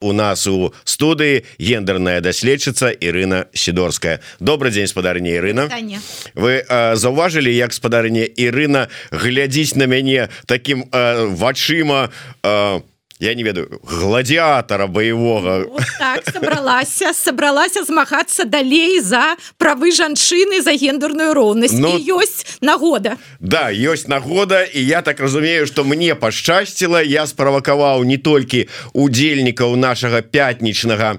у нас у студыі гендерная даследчыца Ірына сидорская добрый день спадарня Ірына. Вы э, заўважылі як спадарня Ірына глядзіць на мяне таким э, вачыма э, я не ведаю гладиатора боевого. Вот так, собралася собралася змагацца далей за правы жанчыны за гендерную роўнасць. Ну, ёсць нагода. да ёсць нагода і я так разумею что мне пашчасціла. Я справакаваў не толькі удзельнікаў нашага пятнічнага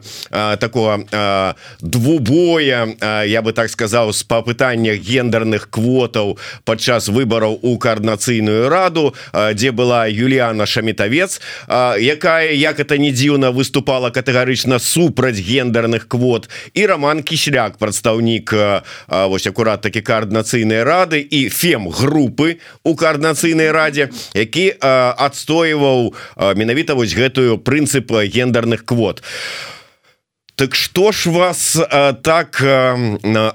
такого а, двубоя а, я бы так сказаў с па пытаннях гендерных квотаў падчас выбораў у коорднацыйную раду а, дзе была Юліана шамітавец. А якая як это не дзіўна выступала катэгарычна супраць гендерных квот. І роман кісляк прадстаўнік вось акурат такі коорднацыйнай рады і фем групы у коорднацыйнай радзе які адстойваў менавіта вось гэтую прынцыпа гендерных квот. а Так что ж вас а, так а,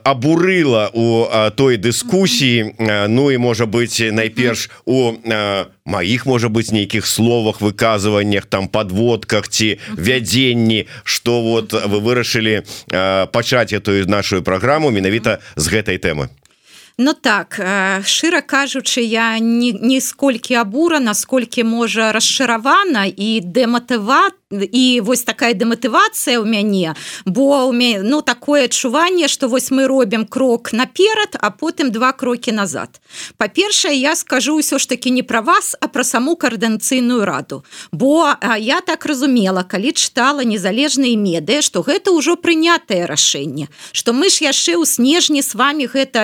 абурыла у а, той дыскусіі Ну і можа быть найперш у маіх можа быть нейкіх словах выказываннях там подводках ці вядзенні что вот вы вырашылі пачаць эту нашу праграму менавіта з гэтай темы Ну так шчыра кажучы я ніколькі абура насколькі можа расчаравана і дэматыват і вось такая дэматывацыя ў мяне бо мяне ну такое адчуванне что вось мы робім крок наперад а потым два крокі назад. Па-першае я скажу ўсё ж таки не пра вас а пра саму каардынцыйную раду. Бо я так разумела калі чытала незалежныя медыя что гэта ўжо прынятае рашэнне что мы ж яшчэ ў снежні с вами гэта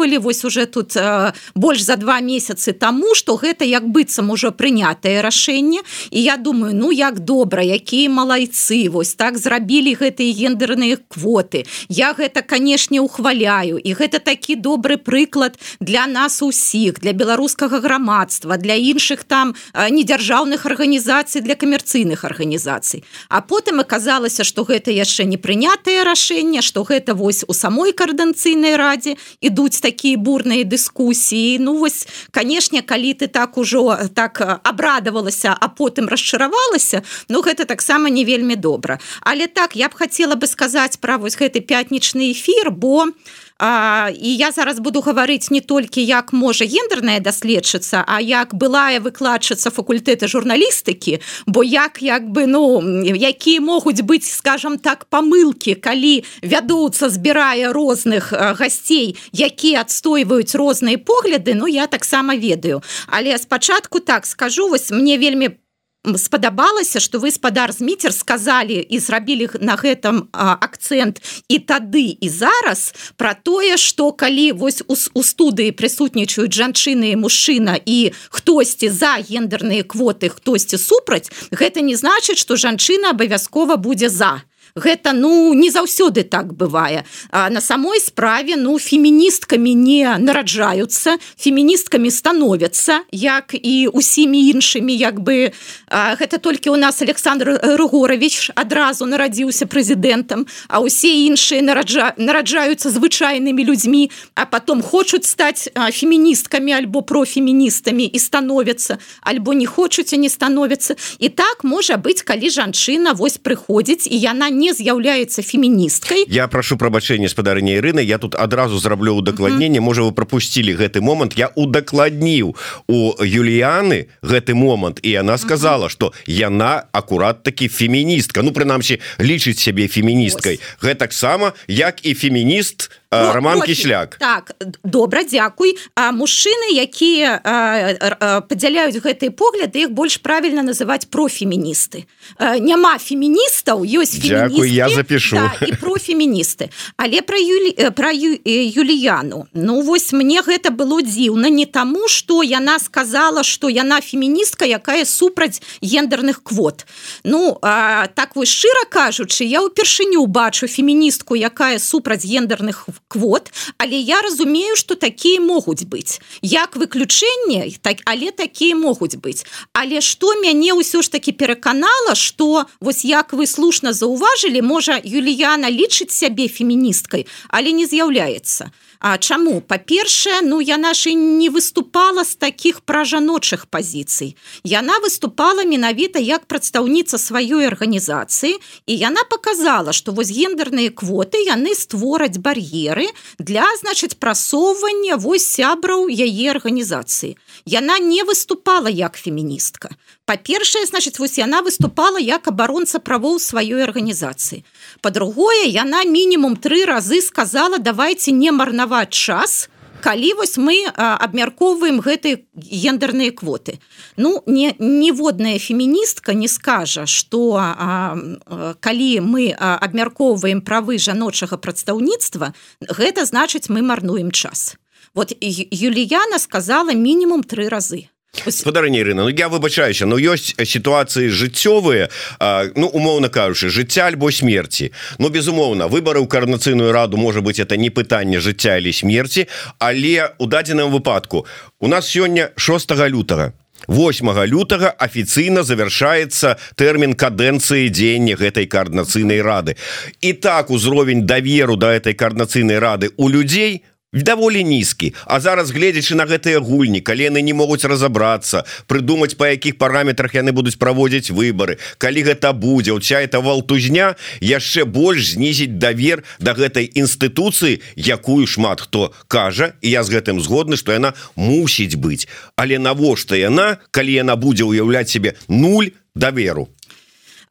абмяркоўвалі вось уже тут э, больш за два месяцы таму что гэта як быццам ужо прынятае рашэнне. І я думаю ну як добра якія малайцы вось так зрабілі гэтыя гендерныя квоты. Я гэта канешне ухваляю. І гэта такі добры прыклад для нас усіх для беларускага грамадства для іншых там недзяржаўных арганізацый для камерцыйных арганізацый. А потым аказалася что гэта яшчэ не прынятае рашэнне что гэта вось у самой каардэнцыйнай радзе ідуць такія бурныя дыскусіі ну вось канешне калі ты так ужо так абрадавалася а потым расчаравалася ну гэта таксама не вельмі добра але так я б хацела бы сказаць пра вось гэты пятнічны эфир бо А, і я зараз буду гаварыць не толькі як можа гендерная даследчыца а як былая выкладчыца факультэта журналістыкі бо як як бы ну якія могуць быць скажем так памылки калі вядуцца збірае розных гасцей якія адстойваюць розныя погляды Ну я таксама ведаю. Але спачатку так скажу вось мне вельмі по спадабалася что вы спадар зміцер сказали і зрабілі на гэтым акцент і тады і зараз про тое что калі вось у, у студыі прысутнічаюць жанчыны мужчына і хтосьці за гендерныя квоты хтосьці супраць гэта не значыць что жанчына абавязкова будзе за гэта ну не заўсёды так бывае. А на самой справе ну феміністкамі не нараджаюцца феміністкамі становятся як і усімі іншымі як бы а, гэта толькі у нас Александр рыгорович адразу нарадзіўся прэзідэнтам а ўсе іншыя нараджа нараджаюцца звычайнымі людзьмі а потом хочуць стаць феміністкамі альбо профеміністамі і становятся альбо не хочуць не становятся і так можа быць калі жанчына вось прыходзіць і яна не не з'яўляецца феміністкай я прошу прабачэння спадарня Ірыны я тут адразу зраблю удакладненне можа вы пропусцілі гэты момант. Я удакладніў у Юліяны гэты момант і она сказала что яна акурат такі феміністка. Ну прынамсі лічыць сябе феміністкай гэтаксама як і фемініст Ну, роман кішляк так добра дзякуй а мужчыны якія падзяляюць гэтыя погляды іх больш правільна называць профеміністы няма феміністаў ёсць Дякую, я запишу да, і профеміністы. Але пра юлі пра ю, юліяну. Ну вось мне гэта было дзіўна не таму что яна сказала что яна феміністка якая супраць гендерных квот. Ну а, так вось шчыра кажучы я ўпершыню бачу феміністку якая супраць гендерных в квот але я разумею что такія могуць быць. Як выключэнне так але такія могуць быць. Але что мяне ўсё ж таки пераканала что вось як вы слушна заўважылі можа Юліяна лічыць сябе феміністкай але не з'яўляецца А чаму? Па-першае ну я нашай не выступала з таких пражаночых пазіцый. Яна выступала менавіта як прадстаўніца сваёй арганізацыі і яна показала что вось гендерныя квоты яны створаць бар'еры для значыць прасоўвання вось сябраў яе арганізацыі. Яна не выступала як феміністка па-першае значыць вось яна выступала як абаронца правоў сваёй арганізацыі. По-другое яна мінімум тры разы сказала давайте не марнаваць час калі вось мы абмяркоўваем гэтыя гендерныя квоты. Ну не ніводная феміністка не скажа что калі мы абмяркоўваем правы жаночага прадстаўніцтва гэта значыць мы марнуем час. Вот юліяна сказала мінімум тры разы спадарні Ірына Ну я выбачаюся но ёсць сітуацыі жыццёвыя ну умоўна кажучы жыцця альбо смерти Ну безумоўна выборы ў карнацыйную раду можа быть это не пытанне жыцця или смерти але у дадзеным выпадку у нас сёння 6 лютага 8 лютага афіцыйна завершаецца тэрмін кадэнцыі дзеяння гэтай коорднацыйнай рады і так узровень даверу да этой коорднацыйнай рады у людзей у даволі нізкі А зараз гледзячы на гэтыя гульні калі яны не могуць разаобрацца прыдумаць па якіх параметрах яны будуць праводзіць выборы калі гэта будзе уся это валтузня яшчэ больш знізіць давер да гэтай інстытуцыі якую шмат хто кажа і я з гэтым згодны что яна мусіць быць. Але навошта яна калі яна будзе уяўляць себе нуль даверу?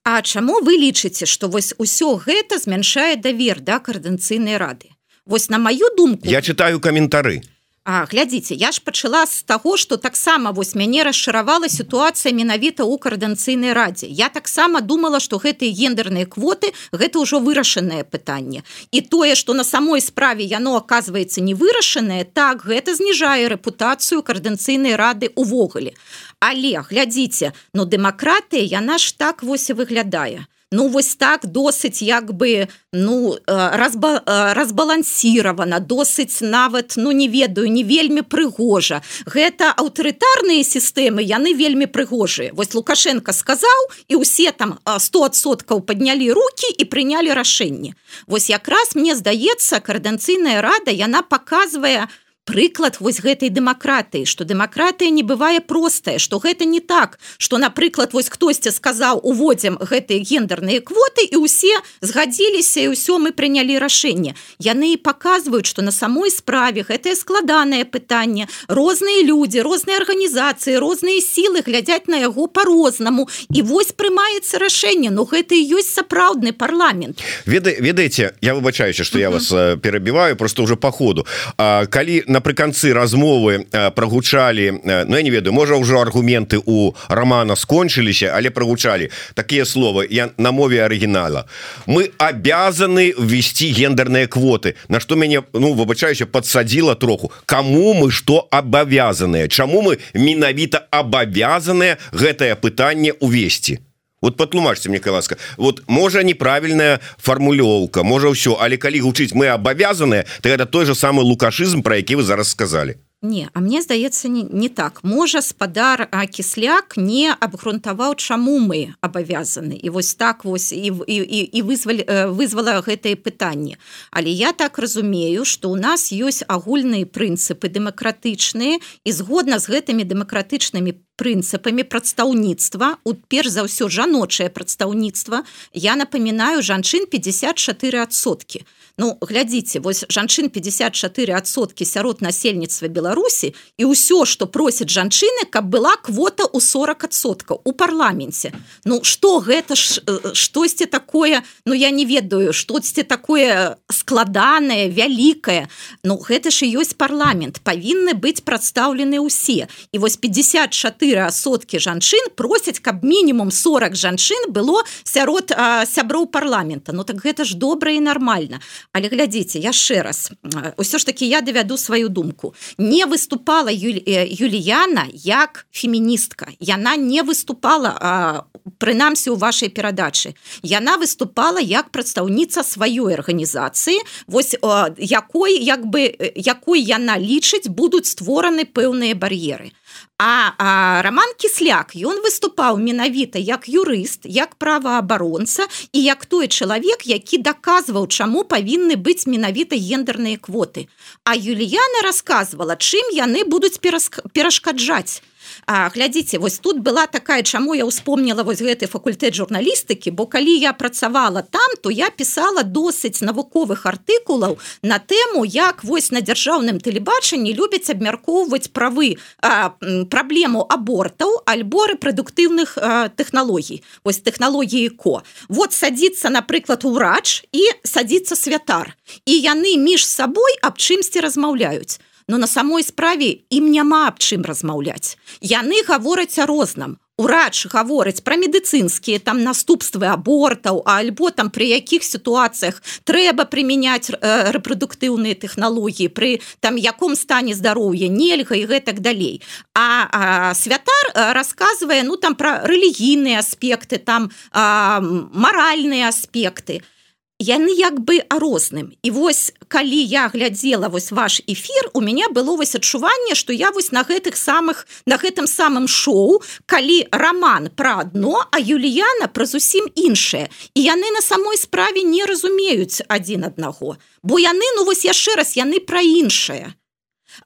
А чаму вы лічыце что вось усё гэта змяншае давер да каардынцыйнай рады Вось на маю думку я читаю каментары. А, глядзіце я ж пачала з таго что таксама вось мяне расшыравала сітуацыя менавіта ў каардынцыйнай радзе. Я таксама думала что гэтыя гендерныя квоты гэта ўжо вырашанае пытанне. І тое что на самой справе яно оказывается не вырашанае так гэта зніжае рэпутацыю каардынцыйнай рады увогуле але глядзіце но дэмакратыя яна ж так вось і выглядае ну вось так досыць як бы ну э, разба, э, разбалансіравана досыць нават ну не ведаю не вельмі прыгожа. Гэта аўтарытарныя сістэмы яны вельмі прыгожыя. Вось лукашенко сказаў і усе там 100соткаў паднялі руки і прынялі рашэнне вось якраз мне здаецца каардэнцыйная рада яна показывае у прыклад вось гэтай дэмакратыі что дэмакратыя не бывае простая что гэта не так что напрыклад вось хтосьці сказаў уводзім гэтыя гендерныя квоты і усе згадзіліся і ўсё мы прынялі рашэнне яны і показваюць что на самой справе гэтае складанае пытанне. Розныя людзі розныя арганізацыі розныя сілы глядзяць на яго по-рознаму і вось прымаецца рашэнне. Но гэта і ёсць сапраўдны парламент. Веда ведаеце я выбачаюся что я вас э, перабіваю просто уже по ходу. А калі на напрыканцы размовы э, прогучалі э, Ну я не ведаю можа ўжо аргументы у романа скончыліся але прогучалі. Такія словы я на мове оригинала мы обязаны ввести гендерные квоты на что мяне ну выбачаюся подсадила троху. Кому мы что абавязаныя? Чаму мы менавіта абавязаныя гэтае пытанне увесці вот патлумачьте мне ласка. Вот можа неправільная формулёўка можа ўсё але калі гучыць мы абавязаныя то это той же самый лукашызм про які вы зараз сказали. Не А мне здаецца не, не так. Можа спадар кісляк не абгрунтаваў чаму мы абавязаны і вось так вось і, і, і, і вызвалі вызвала гэтае пытанне але я так разумею что у нас ёсць агульныя прынцыпы дэмакратычныя і згодна з гэтымі дэмакратычнымі прынцыпамі прадстаўніцтва у перш за ўсё жаночае прадстаўніцтва я напамінаю жанчын 54сотки Ну глядзіце вось жанчын 54сотки сярод насельніцтва Беларусі і ўсё что просяць жанчыны каб была квота у 40соткаў у парламенце. Ну что гэта ж штосьці такое Ну я не ведаю штосьці такое складанае вялікае. Ну гэта ж і ёсць парламент павінны быць прадстаўлены ўсе. І вось 54 4 сотки жанчын просяць каб мінімум 40 жанчын было сярод сяброў парламента. Ну так гэта ж добра і нормально але глядзіце яшчэ раз ўсё ж таки я давяду сваю думку. Не выступала Юль, Юліяна як феміністка. Яна не выступала прынамсі у вашай перадачы. Яна выступала як прадстаўніца сваёй арганізацыі вось якой як бы якой яна лічыць будуць створаны пэўныя бар'еры А, а роман кісляк ён выступаў менавіта як юрыст як праваабаронца і як той чалавек які даказваў чаму павінны быць менавіта гендерныя квоты. А Юліяна рассказывала чым яны будуць перашкаджаць А, глядзіце вось тут была такая чаму я успомніла вось гэты факультэт журналістыкі бо калі я працавала там то я пісала досыць навуковых артыкулаў на тэму як вось на дзяржаўным тэлебачанні любяць абмяркоўваць правы а, праблему абортаў альбо рэпрадуктыўных тэхналогій вось тэхналогіі ко. Вот садіцца напрыклад урач і садіцца святар. І яны між сабой аб чымсьці размаўляюць но на самой справе ім няма аб чым размаўляць. Яны гавораць о розным. Урач гаворыць пра медыцынскія там наступствы абортаў альбо там пры якіх сітуацыях трэба прымяняць э, рэпрадуктыўныя тэхналогіі пры там яком стане здароўя нельга і гэтак далей. А, а святар э, расказвае ну там пра рэлігійныя аспекты там маральныя аспекты. то яны як бы а розным і вось калі я глядзела вось ваш эфир у меня было вось адчуванне что я вось на гэтых самых на гэтым самым шоу калі роман про одно а Юліяна про зусім іншае. І яны на самой справе не разумеюць один аднаго. Бо яны ну вось яшчэ раз яны про іншае.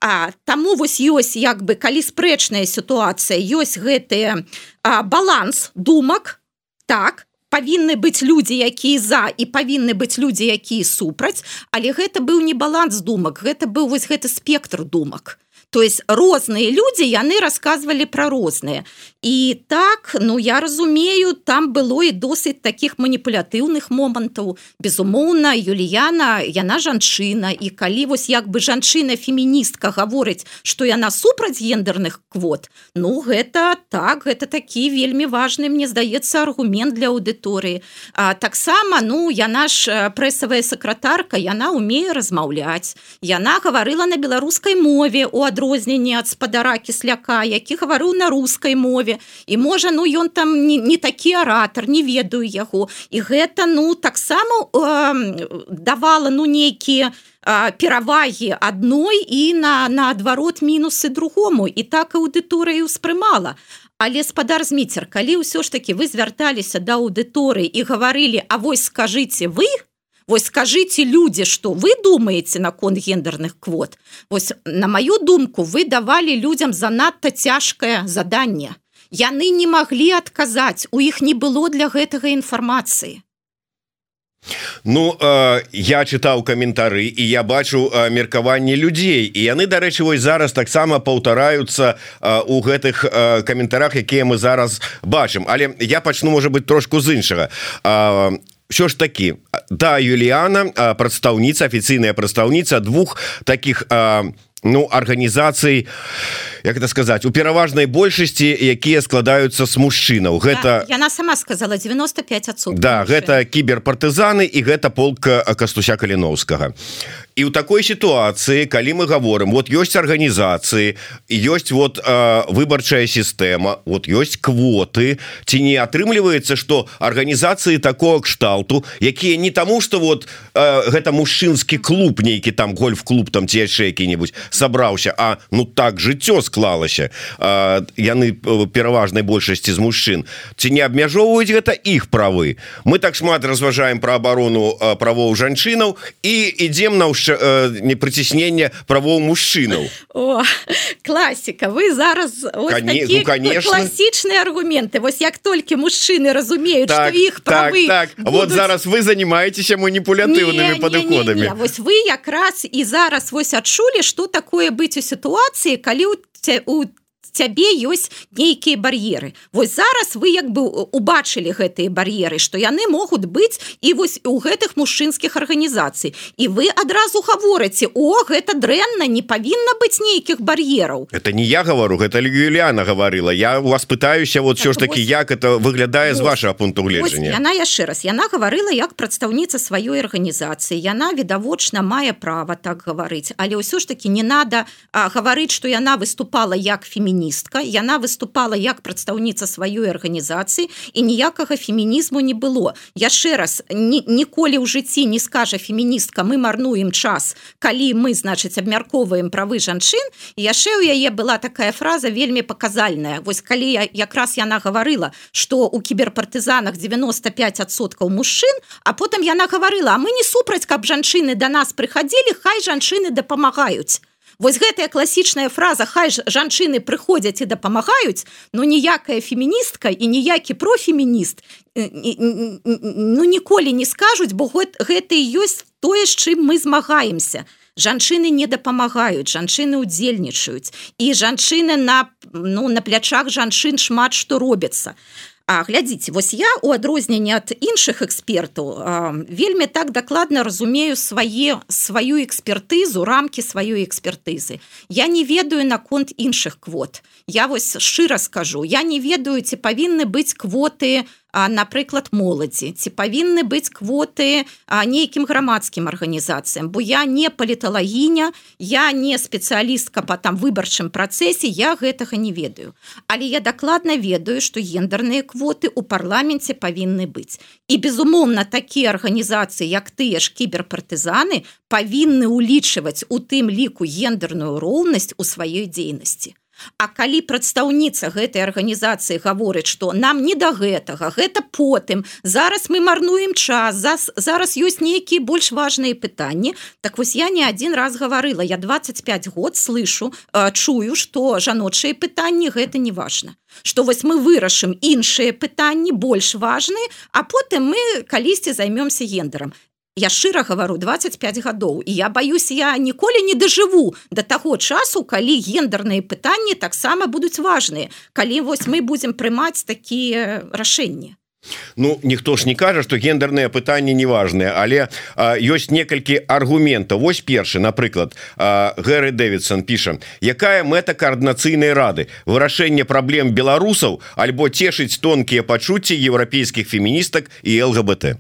А таму вось ёсць як бы калі спрэчная сітуацыя ёсць гэтыя баланс думак так то павінны быць людзі якія за і павінны быць людзі якія супраць. Але гэта быў не баланс думак гэта быў вось гэты спектр думак то есть розныя людзі яны рассказывалі пра розныя і так ну я разумею там было і досыць таких маніпулятыўных момантаў безумоўна Юліяна яна жанчына і калі вось як бы жанчына феміністка гаворыць что яна супраць гендерных квот ну гэта так гэта такі вельмі важны мне здаецца аргумент для аўдыторыі. Таксама ну яна ж прэсавая сакратарка яна умее размаўляць. Яна гаварыла на беларускай мове у адро адрозненне ад спадара кісляка які гаварыў на рускай мове. І можа ну ён там не, не такі аратар не ведаю яго. І гэта ну таксама э, давала ну нейкія перавагі адной і на наадварот мінусы другому. І так аўдыторыю ўспрымала. Але спадар зміцер калі ўсё ж таки вы звярталіся да аўдыторыі і гаварылі А вось скажитеце вы Вось скажите людзі что вы думаете наконт гендерных квот. Вось на мою думку вы давалі людям занадта цяжкае заданне. Яны не маглі адказаць у іх не было для гэтага інфармацыі. Ну э, я чытаў каментары і я бачу э, меркаванне людзей. І яны дарэчы вось зараз таксама паўтараюцца э, у гэтых э, каментарах якія мы зараз бачым. Але я пачну можа быть трошку з іншага. Э, що ж таки да Юліана прадстаўніца афіцыйная прадстаўніца двух таких ну арганізацый як это сказать у пераважнай большасці якія складаюцца с мужчынаў. Гэта яна сама сказала 95 отцов да гэта кіберпартызаны і гэта полка кастуся каліновскага і у такой сітуацыі калі мы говорим вот ёсць арганізацыі ёсць вот э, выбарчая сістэма вот ёсць квоты ці не атрымліваецца что арганізацыі такого кшталту якія не таму что вот э, гэта мужчынскі клуб нейкі там гольф-клуб там ці яшчэ які-нибудь сабраўся А ну так жыццё склалася э, яны пераважнай большасці з мужчын. Ці не абмяжоўваюць гэта іх правы? Мы так шмат разважаем про оборону э, правоў жанчынаў і ідзем на ўш э, не прыціснення правоў мужчынаў. Класіка вы зараз ну, конечно. класічныя аргументы. Вось як толькі мужчыны разумеюць так, іх так, так. Будуць... вот зараз вы занимаетеся маніпулятыўнымі падыходамі вось вы якраз і зараз вось адчулі что такое быць у сітуацыі калі у у цябе ёсць нейкія бар'еры. Вось зараз вы як бы убачылі гэтыя бар'еры што яны могуць быць і вось у гэтых мужчынскіх арганізацый. І вы адразу гаворыце О гэта дрэнна не павінна быць нейкіх бар'ераў это не я гавару гэта Юліана гаварыла я у вас пытаюся вот все так, ж таки вось, як это выглядае з вашего пункту гледжання яна яшчэ раз. Яна гаварыла як прадстаўніца сваёй арганізацыі. Яна відавочна мае права так гаварыць. Але ўсё ж таки не надо гаварыць что яна выступала як феміністка феміністка яна выступала як прадстаўніца сваёй арганізацыі і ніякага фемінізму не было. Яшчэ раз ні, ніколі ў жыцці не скажа феміністка мы марнуем час калі мы значыць абмяркоўваем правы жанчын яшчэ ў яе была такая фраза вельмі паказальная вось калі я якраз яна гаварыла что у кіберпартызанах 95соткаў мужчын а потым яна гаварыла а мы не супраць каб жанчыны до да нас прыходили хай жанчыны дапамагаюць Вось гэтая класічная фраза хай жанчыны прыходзяць і дапамагаюць но ніякая феміністка і ніякі профемініст ну ніколі не скажуць бо гэта і ёсць тое з чым мы змагаемся. Жанчыны не дапамагаюць жанчыны удзельнічаюць і жанчыны на ну на плячах жанчын шмат што робіцца А глядзіце вось я у адрозненне ад іншых экспертаў вельмі так дакладна разумею свае сваю экспертызу рамкі сваёй экспертызы я не ведаю наконт іншых квот. Я вось шчыра скажу. Я не ведаю ці павінны быць квоты у напрыклад моладзі ці павінны быць квоты нейкім грамадскім арганізацыям бо я не паліталагіня я не спецыялістка по там выбарчым працэсе я гэтага не ведаю. Але я дакладна ведаю што гендерныя квоты у парламенце павінны быць і безумоўна такія арганізацыі як тыя ж кіберпартызаны павінны ўлічваць у тым ліку гендерную роўнасць у сваёй дзейнасці А калі прадстаўніца гэтай арганізацыі гаворыць, што нам не да гэтага, гэта потым, зараз мы марнуем час, зараз ёсць нейкія больш важныя пытанні. Так вось я не адзін раз гаварыла, я 25 год слышу, чую, што жаночыя пытанні гэта не важна. Што вось мы вырашым іншыя пытанні больш важныя, а потым мы калісьці займёмся гендерам я шчыра гавару 25 гадоў і я баюсь я ніколі не дажыву до таго часу калі гендерныя пытанні таксама будуць важныя калі вось мы будзем прымаць такія рашэнні. Ну ніхто ж не кажа что гендерныя пытанні неважныя але а, ёсць некалькі аргументаў. Вось першы напрыклад Гэры Дэвидсон піша якая мэта коаардынацыйнай рады? Вырашэнне праблем беларусаў альбо цешыць тонкія пачуцці еўрапейскіх феміністак і лгбт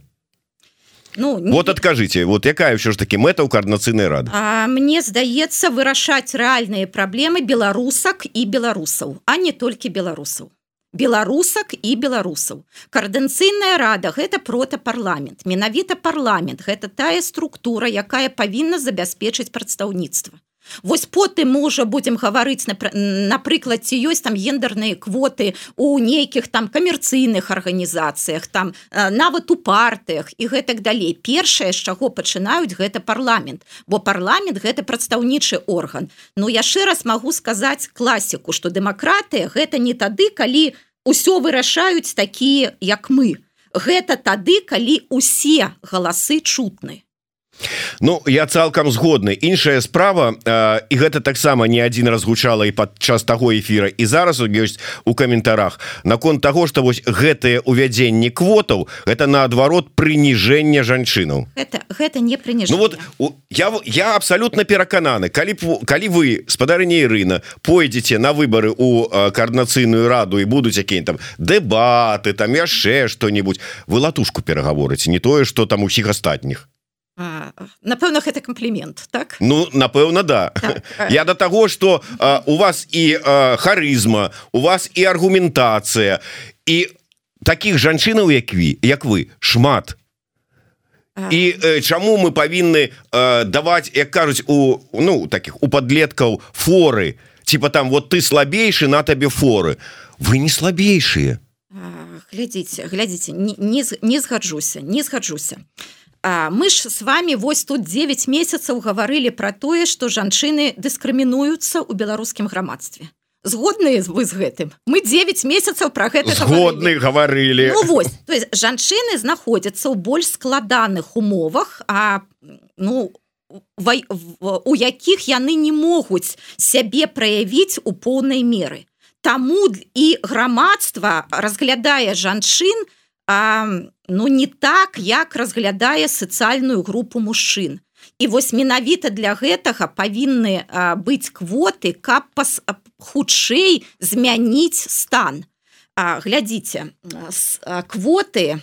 Ну, не... вот откажите вот якая ўсё ж таки мэта ў коаардынацыйнай рады А мне здаецца вырашаць рэальныя праблемы беларусак і беларусаў а не толькі беларусаў беларусак і беларусаў коаардынцыйная рада гэта протапарламент менавіта парламент. Гэта тая структура якая павінна забяспечыць прадстаўніцтва Вось потым мы уже будемм гаварыць напрыклад ці ёсць там гендерныя квоты у нейкіх там камерцыйных арганізацыях там нават у партыях і гэтак далей. Першае з чаго пачынаюць гэта парламент бо парламент гэта прадстаўнічы орган. Ну яшчэ раз магу сказаць класіку што дэмакратыя гэта не тады калі ўсё вырашаюць такія як мы. Гэта тады калі усе галасы чутны Ну я цалкам згодны. Іншая справа э, і гэта таксама не адзін раз гучала і падчас таго эфира і зараз ёсць у каментарах. Наконт того что вось гэтые увядзенні квотаў это наадварот прыніжэнне жанчынаў. Это гэта не прыніж ну, вот у, я я абсолютно перакананы калі калі вы спадарня Ірына пойдзеце на выборы у коаардынацыйную раду і будуць якія там дэбаты там яшчэ что-нибудь вы латушку перагаворыце не тое что там усіх астатніх напэўна гэта комплімент так? Ну напэўна да. Так. я до того что у вас і харызма у вас і аргументацыя і таких жанчынаў як вы як вы шмат. І э, чаму мы павінны э, даваць як кажуць у ну таких у подлеткаў форы? Типа там вот ты слабейшы на табе форы вы не слабейшие глядзіце глядзіце не, не, не згаджуся не згаджуся. а мы ж с вами вось тут 9 месяцаў гаварылі про тое что жанчыны дыскрымінуюцца ў беларускім грамадстве. Згодныя вы з гэтым? Мы 9 месяцаў про гэта згодны гаварылі. Ну, то есть жанчыны знаходзяцца ў больш складаных умовах а ну у якіх яны не могуць сябе праявіць у поўнай меры. Таму і грамадства разглядае жанчын а, ну не так як разглядае сацыяльную групу мужчын. І вось менавіта для гэтага павінны быць квоты каб пас хутчэй змяніць стан. А, глядзіце квоты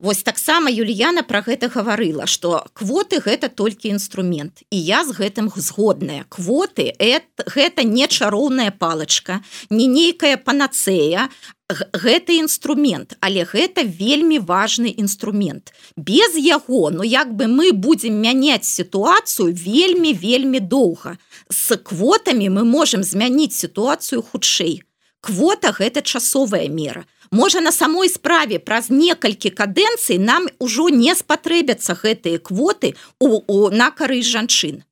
Вось таксама Юліяна про гэта гаварыла что квоты гэта толькі інструмент і я з гэтым згодная. Квоты гэта не чароўная палочка не нейкая панацея гэты інструмент але гэта вельмі важны інструмент. Без яго Ну як бы мы будемм мяняць сітуацыю вельмі вельмі доўга. С квотамі мы можемм змяніць сітуацыю хутчэй. Квота гэта часовая мера можа на самой справе. Праз некалькі кадэнцый нам ужо не спатрэбяцца гэтыя квоты у, у на кары жанчын.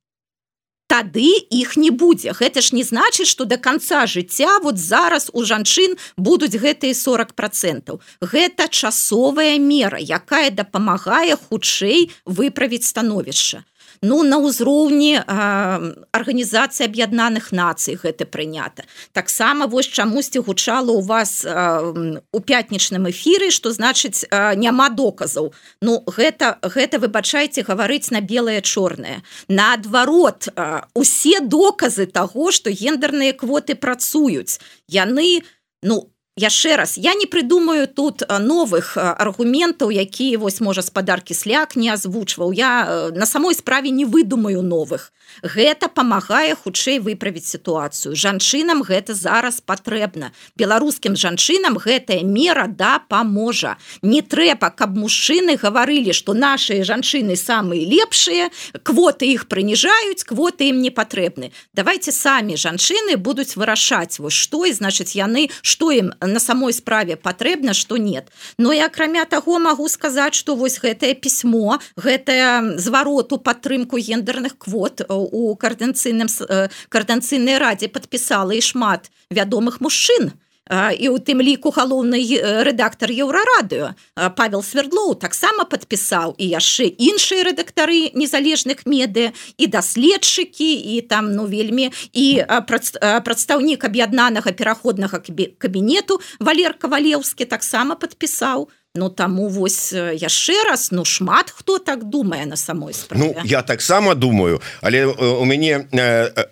Тады іх не будзе. Гэта ж не значыць что до конца жыцця вот зараз у жанчын будуць гэтыя 40 процентов гэта часовая мера якая дапамагае хутчэй выправіць становішча ну на ўзроўні арганізацыі аб'яднаных нацый гэта прынята. Таксама вось чамусьці гучала у вас у пятнічным эфіры что значыць няма доказаў. Ну гэта гэта выбачайце гаварыць на белое чорное наадварот усе доказы того что гендерныя квоты працуюць. Яны ну у яшчэ раз я не придумаю тут новых аргументаў якія вось можа спадаркі сляк не озвучваў я на самой справе не выдумаю новых. Гэта памагае хутчэй выправіць сітуацыю. Жанчынам гэта зараз патрэбна. Беларускім жанчынам гэтая мера да паможа не трэба каб мужчыны гаварылі что наши жанчыны самые лепшыя квоты іх прыніжаюць квоты ім не патрэбны. Давайте самі жанчыны будуць вырашаць вось што і значыць яны што ім на самой справе патрэбна что нет. Но і акрамя таго могу сказаць что вось гэтае пісьмо гэтая звароту падтрымку гендерных квот у каардэнцыйным э, каардэнцыйнай радзе подпісала і шмат вядомых мужчын і у тым ліку галоўны рэдактор еўрарадыо павел свердлоў таксама подпісаў і яшчэ іншыя рэдактары незалежных меды і даследчыкі і там ну вельмі і прадстаўнік аб'яднанага пераходнага кабінету валер кавалеўскі таксама подпісаў у Ну таму вось яшчэ раз ну шмат хто так думае на самой справе. Ну я таксама думаю але у мяне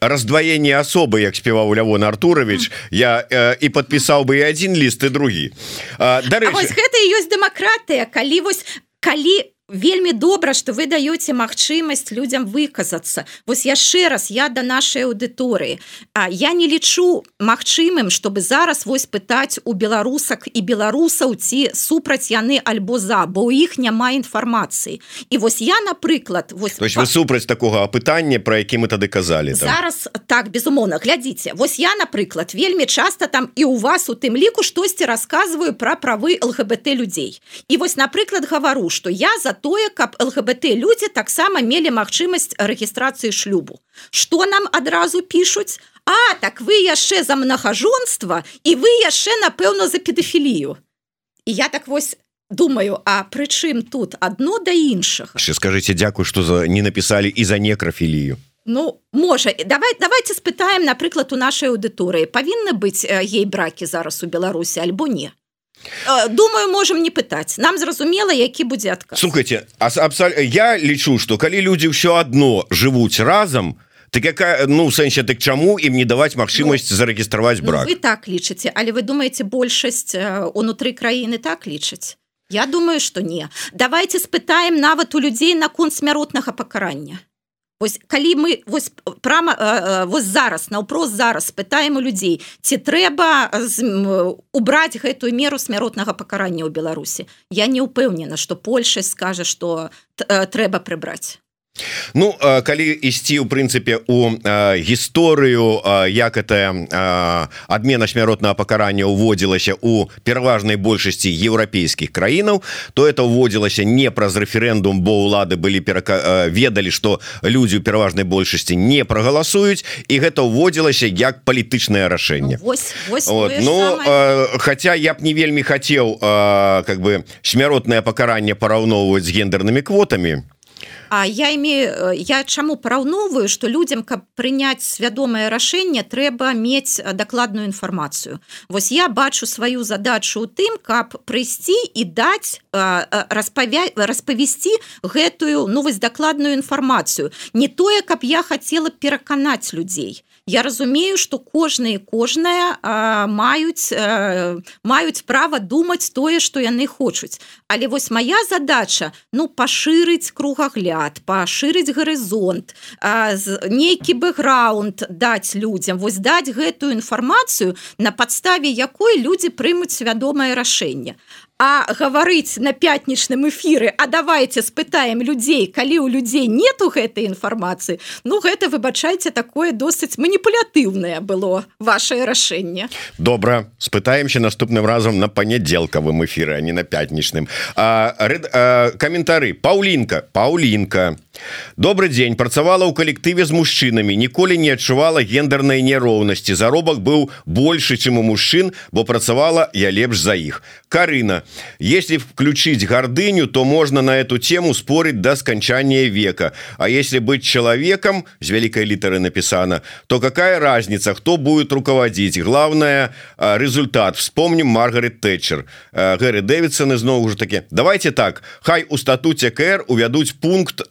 раздваенне асобы як спеваў Лявон Артурович я і подпісаў бы і один ліст і другі Дарэчы... гэта ёсць дэмакратыя калі вось калі вельмі добра что вы даете магчымасць людям выказацца. Вось яшчэ раз я до нашай аўдыторыі. А я не лічу магчымым чтобы зараз вось пытаць у беларусак і беларусаў ці супраць яны альбо за бо у іх няма інфармацыі. І вось я напрыклад вось То есть вы супраць такога апытання про які мы тады казалі там. зараз так безумоўна глядзіце. Вось я напрыклад вельмі часто там і у вас у тым ліку штосьці рассказываю про правы лгбт людзей. І вось напрыклад гавару что я за тое каб лгбт людзі таксама мелі магчымасць рэгістрацыі шлюбу. Что нам адразу пишутць а так вы яшчэ за мнахажонства і вы яшчэ напэўна за педафілію. І я так вось думаю а прычым тут одно да іншых яшчэ скажите дзякую что за не написали і за некрафілію. Ну можа давай давайте спытаем напрыклад у нашай аўдыторыі павінны быць ей бракі зараз у беларусі альбо не думаю можем не пытаць нам зразумела які будзе адказ. Слухайте абсол... я лічу что калі люди ўсё одно живуць разам так якая ну сэнсе так чаму ім не даваць магчымасць ну, зарэгістраваць брак? ну, вы так лічыце але вы думаете большасць унутры краіны так лічыць Я думаю что не. Давайте спытаем нават у людзей наконт смяротнага пакарання Вось калі мы вось прама вось зараз наўпрост зараз пытаем у людзей ці трэба убраць гэтую меру смяротнага пакарання ў Беларусі? Я не ўпэўнена што Польша скажа што трэба прыбраць Ну калі ісці у прынцыпе у гісторыю як это адмена смяротнага пакарання ўводзілася у пераважнай большасці еўрапейскіх краінаў то это ўводзілася не праз рэферэндум бо ўлады былі перака... ведалі што людзі ў пераважнай большасці не прагаласуюць і гэта ўводзілася як палітычнае рашэнне. Ну, вось, вось ну Хаця я б не вельмі хацеў как бы смяротнае пакаранне параўноўваць з гендернымі квотамі А я имею я чаму параўноваю что людям каб прыняць свядомае рашэнне трэба мець дакладную інфармацыю Вось я бачу сваю задачу у тым каб прыйсці і даць распавя распавесці гэтую новость ну, дакладную інфармацыю не тое каб я хотела пераканаць людзей Я разумею что кожныя кожная маюць маюць права думаць тое что яны хочуць але вось моя задача ну пашырыць кругагляд пашырыць гарызонт нейкі бэкграунд даць людям вось даць гэтую інфармацыю на падставе якой людзі прымуць свядомае рашэнне а гаварыць на пятнічным эфіры А давайте спытаем людзей калі у людзей нету гэтай інфармацыі Ну гэта выбачайце такое досыць маніпулятыўнае было ваше рашэнне добра спытаемся наступным разам на панядзелкавым эфіры а не на пятнічным каментары Паўлінка Паўлінка добрый дзень працавала ў калектыве з мужчынамі ніколі не адчувала гендернай няроўнасці заробак быў больше чым у мужчын бо працавала я лепш за іх Карына Если включить гордыню, то можно на эту тему спорить до скончания века. А если быть человеком, с великой литеры написано, то какая разница, кто будет руководить? Главное, а, результат. Вспомним Маргарет Тэтчер. А, Гэри Дэвидсон новых уже таки. Давайте так. Хай у статуте КР увядуть пункт,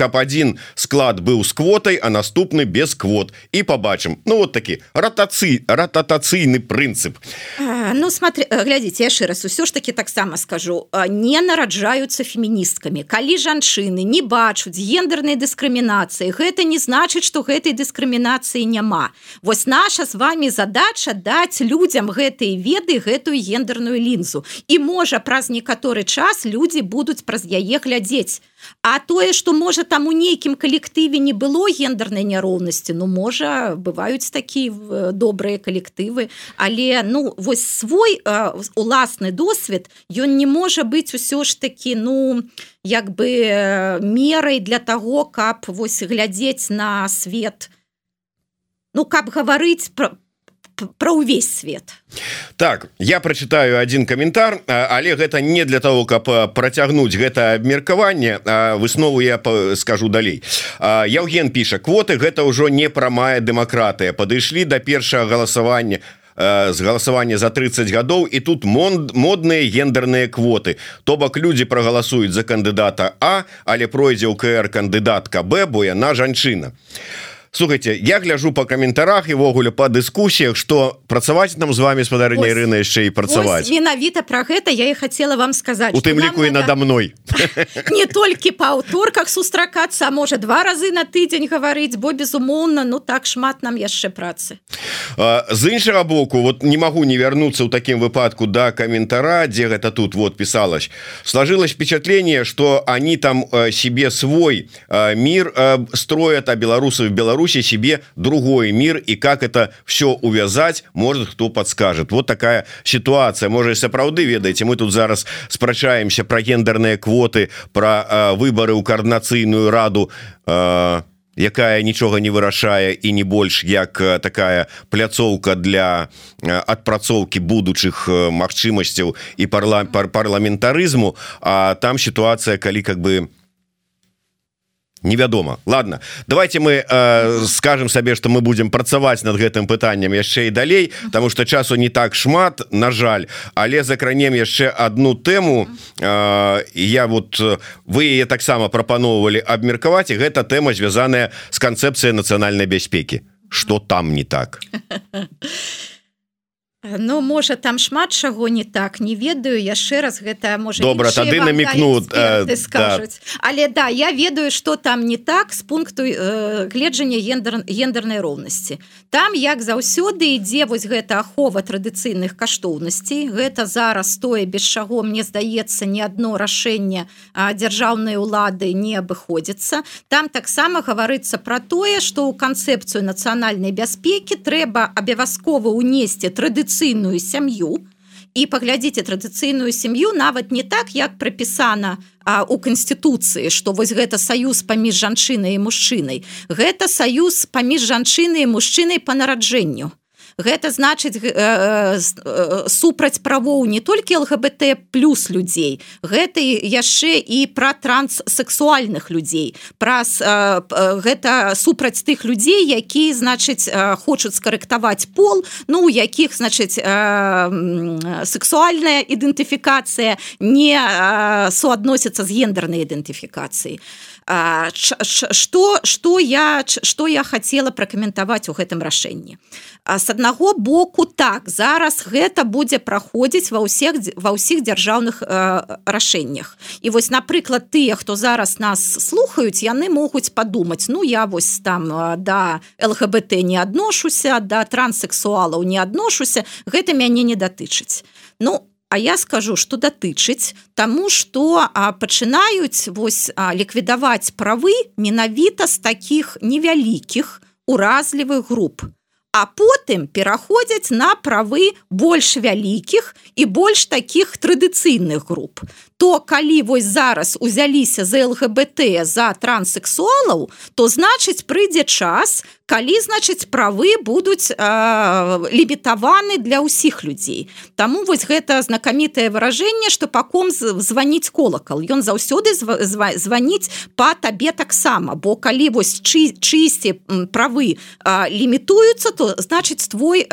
а КАП-1 склад был с квотой, а наступный без квот. И побачим. Ну вот таки, ротаци... ротатацийный принцип. А, ну смотри, э, глядите, я раз, все ж таки так таксама скажу. Не нараджаюцца феміністкамі калі жанчыны не бачуць гендернай дыскрымінацыі гэта не значыць что гэтай дыскрымінацыі няма вось наша з вами задача даць людям гэтыя веды гэтую гендерную лінзу і можа праз некаторы час людзі будуць праз яе глядзець А тое что можа там у нейкім калектыве не было гендернай няроўнасці Ну можа бываюць такі добрыя калектывы. Але ну вось свой уласны досвед ён не можа быць усё ж таки ну як бы мерай для того каб вось глядзець на свет. Ну каб гаварыць про про увесь свет. Так я прочитаю один каментар але гэта не для того каб процягнуть гэта абмеркаванне выснову я скажу далей. Яўген піша квоты гэта ўжо не прамая дэмакратыя падышлі до першага галасавання з галасавання за 30 гадоў і тут мод модныя гендерныя квоты. То бок людзі прагаласуюць за кандыдата А але пройдзе ў КР кандыдатка Б бо яна жанчына а слухайте я гляжу по каментарах івогуле по дыскусіях что працаваць нам з вами спадарня рына яшчэ і працаваць менавіта про гэта я і хотела вам сказать у тым ліку і надо мной не толькі по аўторках сустракацца можа два разы на тыдзень гаварыць бо безумоўна ну так шмат нам яшчэ працы. З іншага боку вот не могу не вярнуцца ў такім выпадку да каментара дзе гэта тут вот писалось. Сложилось впечатление что они там себе свой мир строят а беларусы в Беларуси себе другой мир и как это все увязать может кто подскажет. Вот такая ситуация. Может сапраўды ведаете мы тут зараз спрачаемся про гендерные квоты про э, выборы у коорднацыйную раду э, якая нічога не вырашае і не больш як такая пляцоўка для адпрацоўкі будучых магчымасцяў і парла пар парламентарызму. А там ситуация калі как бы невядома. Ладно давайте мы э, скажем сабе что мы будем працаваць над гэтым пытанням яшчэ і далей потому что часу не так шмат на жаль. Але закранем яшчэ одну тэму. Э, я вот вы яе таксама прапаноўвалі абмеркаваць і гэта тэма звязаная с канцэпцыяй нацыянальнай бяспекі. Что там не так? а Ну можа там шмат чаго не так не ведаю яшчэ раз гэта можа добра тады намікну э, скажуць да. але да я ведаю что там не так з пункту э, гледжання гендер гендернай роўнасці. Там як заўсёды ідзе вось гэта ахова традыцыйных каштоўнасцей. Гэта зараз тое без чаго мне здаецца не одно рашэнне дзяржаўнай улады не абыходзіцца. Там таксама гаварыцца про тое что ў канцэпцыю нацыянальнай бяспекі трэба абавязкова унесці традыцыйную традыцыйную сям'ю і паглядзіце традыцыйную сям'ю нават не так як прапісана у канстытуцыі што вось гэта саюз паміж жанчынай і мужчынай. Гэта саюз паміж жанчынай і мужчынай па нараджэнню гэта значыць э, э, супраць правоў не толькі лгбт плюс людзей гэта яшчэ і пра транссексуальных людзей. Праз э, гэта супраць тых людзей які значыць хочуць скарэктаваць пол ну у якіх значыць сексуальная ідэнтыфікацыя не суадносіцца з гендернай ідэнтыфікацыі что что я что я хотела пракаментаваць у гэтым рашэнні с аднаго боку так зараз гэта будзе праходзіць ва ўсіх ва ўсіх дзяржаўных э, рашэннях. І вось напрыклад тыя хто зараз нас слухаюць яны могуць падумаць ну я вось там да лгбт не адношуся да транссексуалаў не адношуся гэта мяне не датычыць. Ну А я скажу что датычыць тому что пачынаюць вось ліквідаваць правы менавіта з таких невялікіх уразлівых груп а потым пераходзяць на правы больш вялікіх і больш таких традыцыйных груп то калі вось зараз узяліся за лгбт за транссексуалаў то значыць прыйдзе час калі значыць правы будуць лімітаваны для ўсіх людзей. Таму вось гэта знакамітае выражэнне што паком званіць колакал. Ён заўсёды званіць па табе таксама. Бо калі вось чы чысці правы лімітуюцца то значыць твой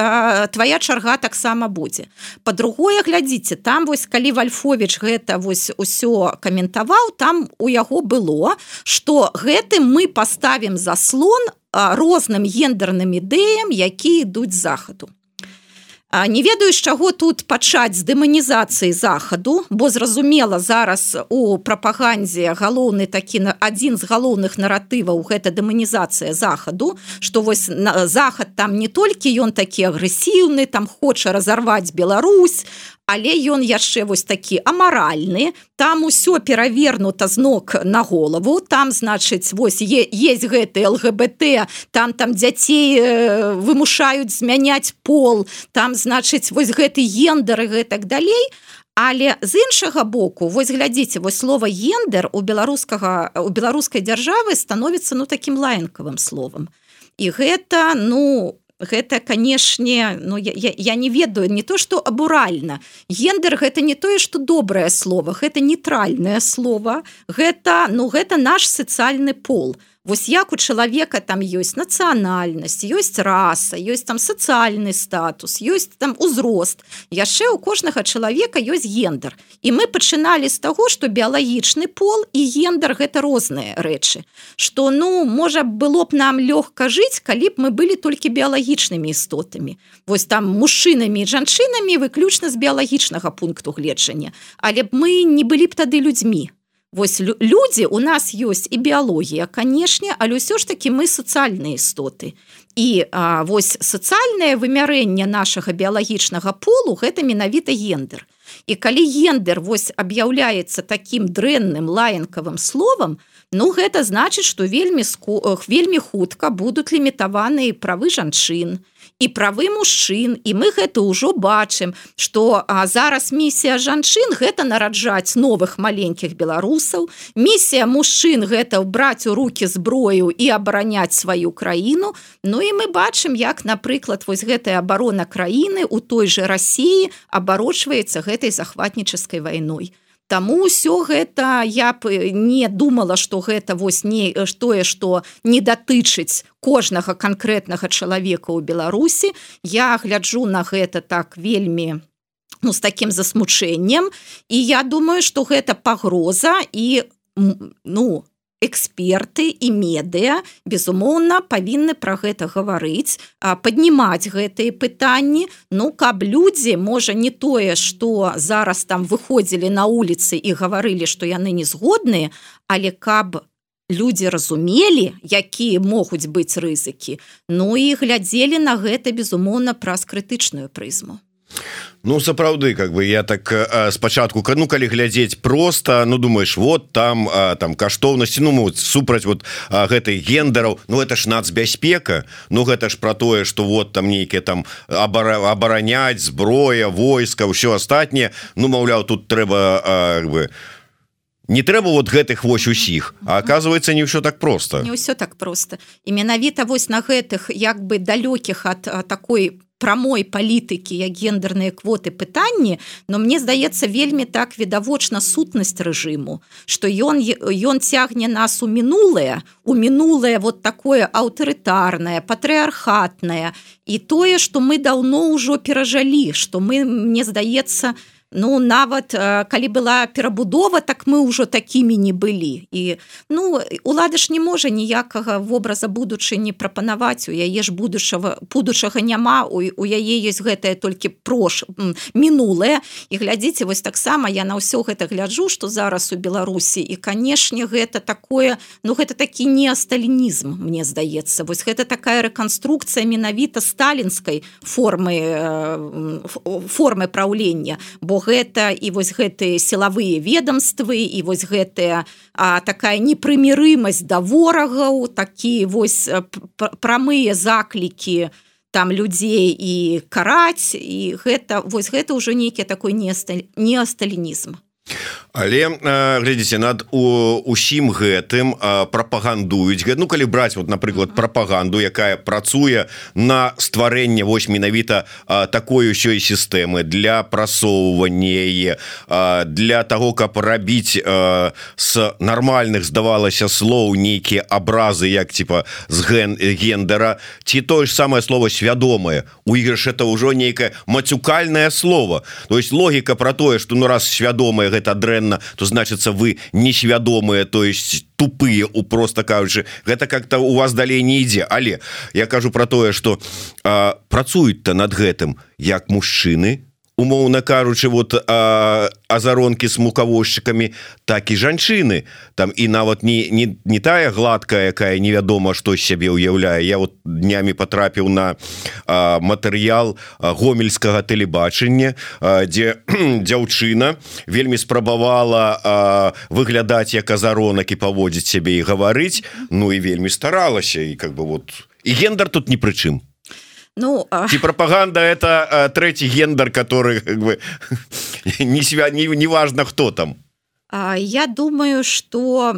твоя чарга таксама будзе. По-другое глядзіце там вось калі вальфович гэта вось усё каментаваў там у яго было что гэтым мы поставим заслон розным гендерным ідэям які ідуць захаду. Не ведаю з чаго тут пачаць з дэманізацыі захаду бо зразумела зараз у прапагандзе галоўны такі на адзін з галоўных наратываў гэта дэманізацыя захаду што вось на захад там не толькі ён такі агрэсіўны там хоча разарваць Беларусь але ён яшчэ вось такі амаральны. Там усё перавернута з ног на голову. Там значыць вось есть гэты лгбт там там дзяцей э, вымушаюць змяняць пол. Там значыць вось гэты гендер і гэтак далей. Але з іншага боку вось глядзіце вось слова гендер у беларускага у беларускай дзяржавы становіцца ну таким лаянкавым словам. І гэта ну гэта канешне ну я, я, я не ведаю не то что абуральна. Гендер гэта не тое что добрае слово гэта нейтральное слово гэта ну гэта наш сацыяльны пол. то Вось як у чалавека там ёсць нацыянальнасць, ёсць раса, ёсць там сацыяльны статус, ёсць там узрост. яшчэ у кожнага чалавека ёсць гендер. І мы пачыналі з таго, што біялагічны пол і гендер гэта розныя рэчы. Што ну можа было б нам лёгка жыць, калі б мы былі толькі біялагічнымі істотамі. Вось там мужчынамі і жанчынамі выключна з біялагічнага пункту гледжання, Але б мы не былі б тады людзьмі. Вось людзі у нас ёсць і біялогія, канешне, але ўсё ж такі мы сацыяльныя істоты. І а, вось сацыяльнае вымярэнне нашага біялагічнага полу гэта менавіта гендер. І калі гендер вось аб'яўляецца такім дрэнным лаянкавым словам, Ну гэта значыць, што вельмі вельмі хутка будуць лімітаваныя правы жанчын, і правы мужчын і мы гэта ўжо бачым что зараз місія жанчын гэта нараджаць новых маленькіх беларусаў місія мужчын гэта браць у руки зброю і абараняць сваю краіну. Ну і мы бачым як напрыклад вось гэтая абарона краіны у той же Росіі абарочваецца гэтай захватнічаской вайной. то Таму ўсё гэта я б не думала, што гэта вось не тое, што не датычыць кожнага канкрэтнага чалавека ў Беларусі. Я гляджу на гэта так вельмі ну, з такім засмучэннем. І я думаю, што гэта пагроза і ну, эксперты і медыа безумоўна павінны пра гэта гаварыць паднімаць гэтыя пытанні. Ну каб людзі можа не тое што зараз там выходзілі на улицы і гаварылі што яны не згодныя але каб людзі разумелі якія могуць быць рызыкі ну і глядзелі на гэта безумоўна праз крытычную прызму Ну сапраўды как бы я так спачатку ну калі глядзець просто ну думаешь вот там а, там каштоўнасці ну супраць вот гэтай гендараў Ну это ж нацбяспека Ну гэта ж про тое что вот там нейкіе там абараняць зброя войска ўсё астатняе Ну маўляў тут трэба бы не трэба вот гэтых вось усіх а оказывается не ўсё так просто. Не ўсё так просто. І менавіта вось на гэтых як бы далёкіх ад такой прамой палітыкі як гендерныя квоты пытанні но мне здаецца вельмі так відавочна сутнасць рэжыму что ён ён цягне нас у мінулае у мінулае вот такое аўтарытарнае патрыархатнае і тое что мы даўно ўжо перажалі что мы мне здаецца у Ну нават калі была перабудова так мы ўжо такімі не былі. І ну улада ж не можа ніякага вобраза будучыні прапанаваць у яе ж будучага будучага няма у, у яе ёсць гэтае толькі прош мінулае. І глядзіце вось таксама я на ўсё гэта гляджу што зараз у Беларусі. І канешне гэта такое ну гэта такі не сталінізм мне здаецца. Вось гэта такая рэканструкцыя менавіта сталінскай формы формы праўлення. Бо гэта і вось гэтыя сілавыя ведомствы і вось гэтая а, такая непрымірымасць да ворагаў такі вось прамыя заклікі там людзей і караць і гэта вось гэта ўжо нейкі такой не сталінізм але глядзіце над усім гэтым прапагандуюць ну калі браць вот напрыклад прапаганду якая працуе на стварэнне вось менавіта такой усёй сістэмы для прасоўвання для того каб рабіць с нармальных здавалася слоў нейкія абразы як типа з ген гендера. Ці тое ж самое слово свядомае у ігрыш это ўжо нейкае мацюкальное слово. То есть логіка про тое что ну раз свядомае гэта дрэнна дрэнна то значится вы несвядомыя то есть тупые у просто кажучы гэта как-то у вас далей не ідзе. Але я кажу про тое что працуюць-то над гэтым як мужчыны умоўна кажучы вот азаронки с мукавозчыкамі так і жанчыны. Там і нават не не, не тая гладкая якая невядома што сябе ўяўляе. Я вот днямі потрапіў на а, матэрыял гомельскага тэлебачання дзе дзяўчына вельмі спрабавала а, выглядаць як азаронак і паводзіць сябе і гаварыць. Ну і вельмі старалася і как бы вот. І гендер тут ні пры чым Ну и пропаганда это третий гендер, который как бы не себя не, не важно кто там. Я думаю, что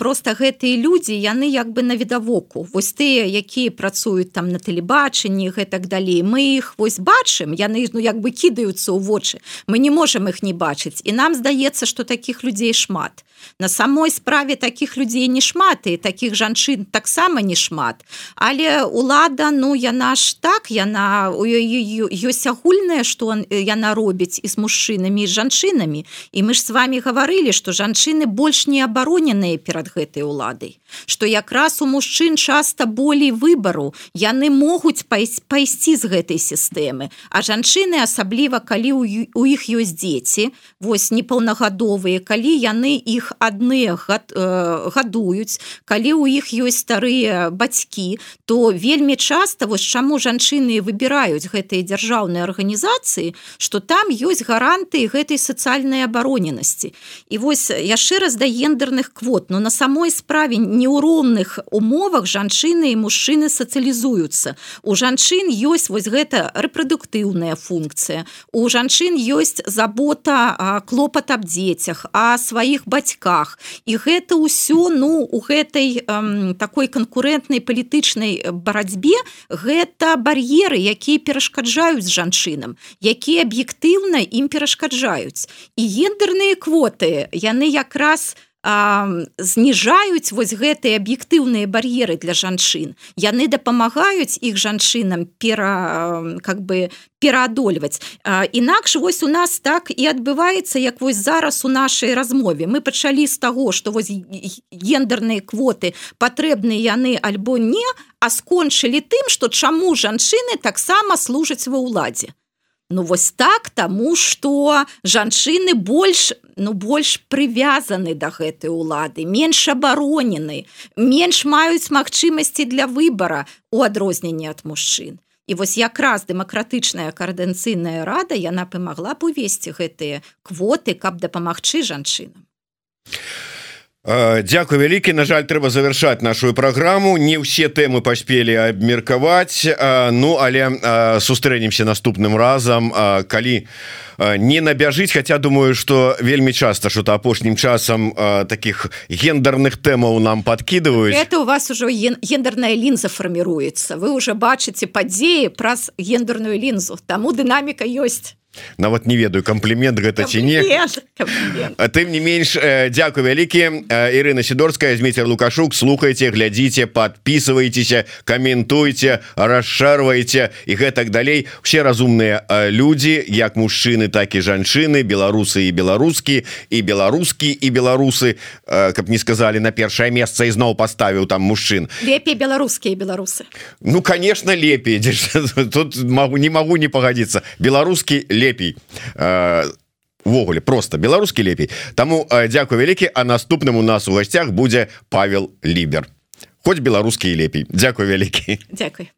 просто гэтыя людзі яны як бы навідавоку вось тыя якія працуюць там на тэлебачанні гэтак далей. Мы іх вось бачым яны ну як бы кідаюцца ў вочы. Мы не можемм іх не бачыць. І нам здаецца что таких людзей шмат на самой справе таких людзей не шмат і таких жанчын таксама не шмат. Але лада ну яна ж так яна ёсць агульная что яна робіць і з мужчынамі з жанчынамі і мы ж с вами гаварылі что жанчыны больш не абароненыя перад гэтай уладай что якраз у мужчын часто болей выбару. Яны могуць пайсці з гэтай сістэмы. А жанчыны асабліва калі у іх ёсць дзеці вось непаўнагадовыя калі яны іх адныя гад, э, гадуюць. Калі у іх ёсць старыя бацькі то вельмі часто вось чаму жанчыны выбіраюць гэтыя дзяржаўныя арганізацыі что там ёсць гаранты гэтай сацыяльнай абароненасці. І вось яшчэ раз да гендерных квот но на самой справе неўронных умовах жанчыны і мужчыны сацыялізуюцца. У жанчын ёсць вось гэта рэпрадуктыўная функцыя. У жанчын ёсць забота клопат аб дзецях а сваіх бацьках і гэта ўсё ну у гэтай эм, такой канкурэнтнай палітычнай барацьбе гэта бар'еры якія перашкаджаюць жанчынам якія аб'ектыўна ім перашкаджаюць. І гендерныя квоты яны якраз у зніжаюць вось гэтыя аб'ектыўныя бар'еры для жанчын. Яны дапамагаюць іх жанчынам пера как бы пераадольваць. Інакш вось у нас так і адбываецца як вось зараз у нашай размове. Мы пачалі з таго што вось гендерныя квоты патрэбныя яны альбо не а скончылі тым што чаму жанчыны таксама служаць ва ўладзе Ну вось так таму што жанчыны больш ну больш прывязаны да гэтай улады менш абаронены менш маюць магчымасці для выбара у адрозненне ад мужчын. І вось якраз дэмакратычная каардэнцыйная рада яна памагла б увесці гэтыя квоты каб дапамагчы жанчынам Дякую вялікі На жаль трэба завершаць нашу праграму не ўсе тэмы паспелі абмеркаваць Ну але сустрэнемся наступным разам калі не набяжыць. Хаця думаю что вельмі часто что-то апошнім часам таких гендерных тэмаў нам подкидываюць. Это у вас уже гендерная лінза фарміруецца вы уже бачыце падзеі праз гендерную лінзу таму дынаміка ёсць нават не ведаю комплімент гэта ці не тым не менш Дякую вялікі Ірына сидорская змейцер лукашук слухайте глядзіце подписывайтеся каментуйте расшарвайте і гэтак далей. Все разумныя людзі як мужчыны так і жанчыны беларусы і беларускі і беларускі і беларусы каб не сказали на першае месца ізноў поставіў там мужчын лепей беларускія беларусы Ну конечно лепей. Тут могу не могу не пагадзіцца беларускі лепей лепей увогуле просто беларускі лепей. Таму дзякую вялікі а наступным у нас у гасцях будзе Павел лібер хоць беларускі лепей. Дякую вялікі Дякую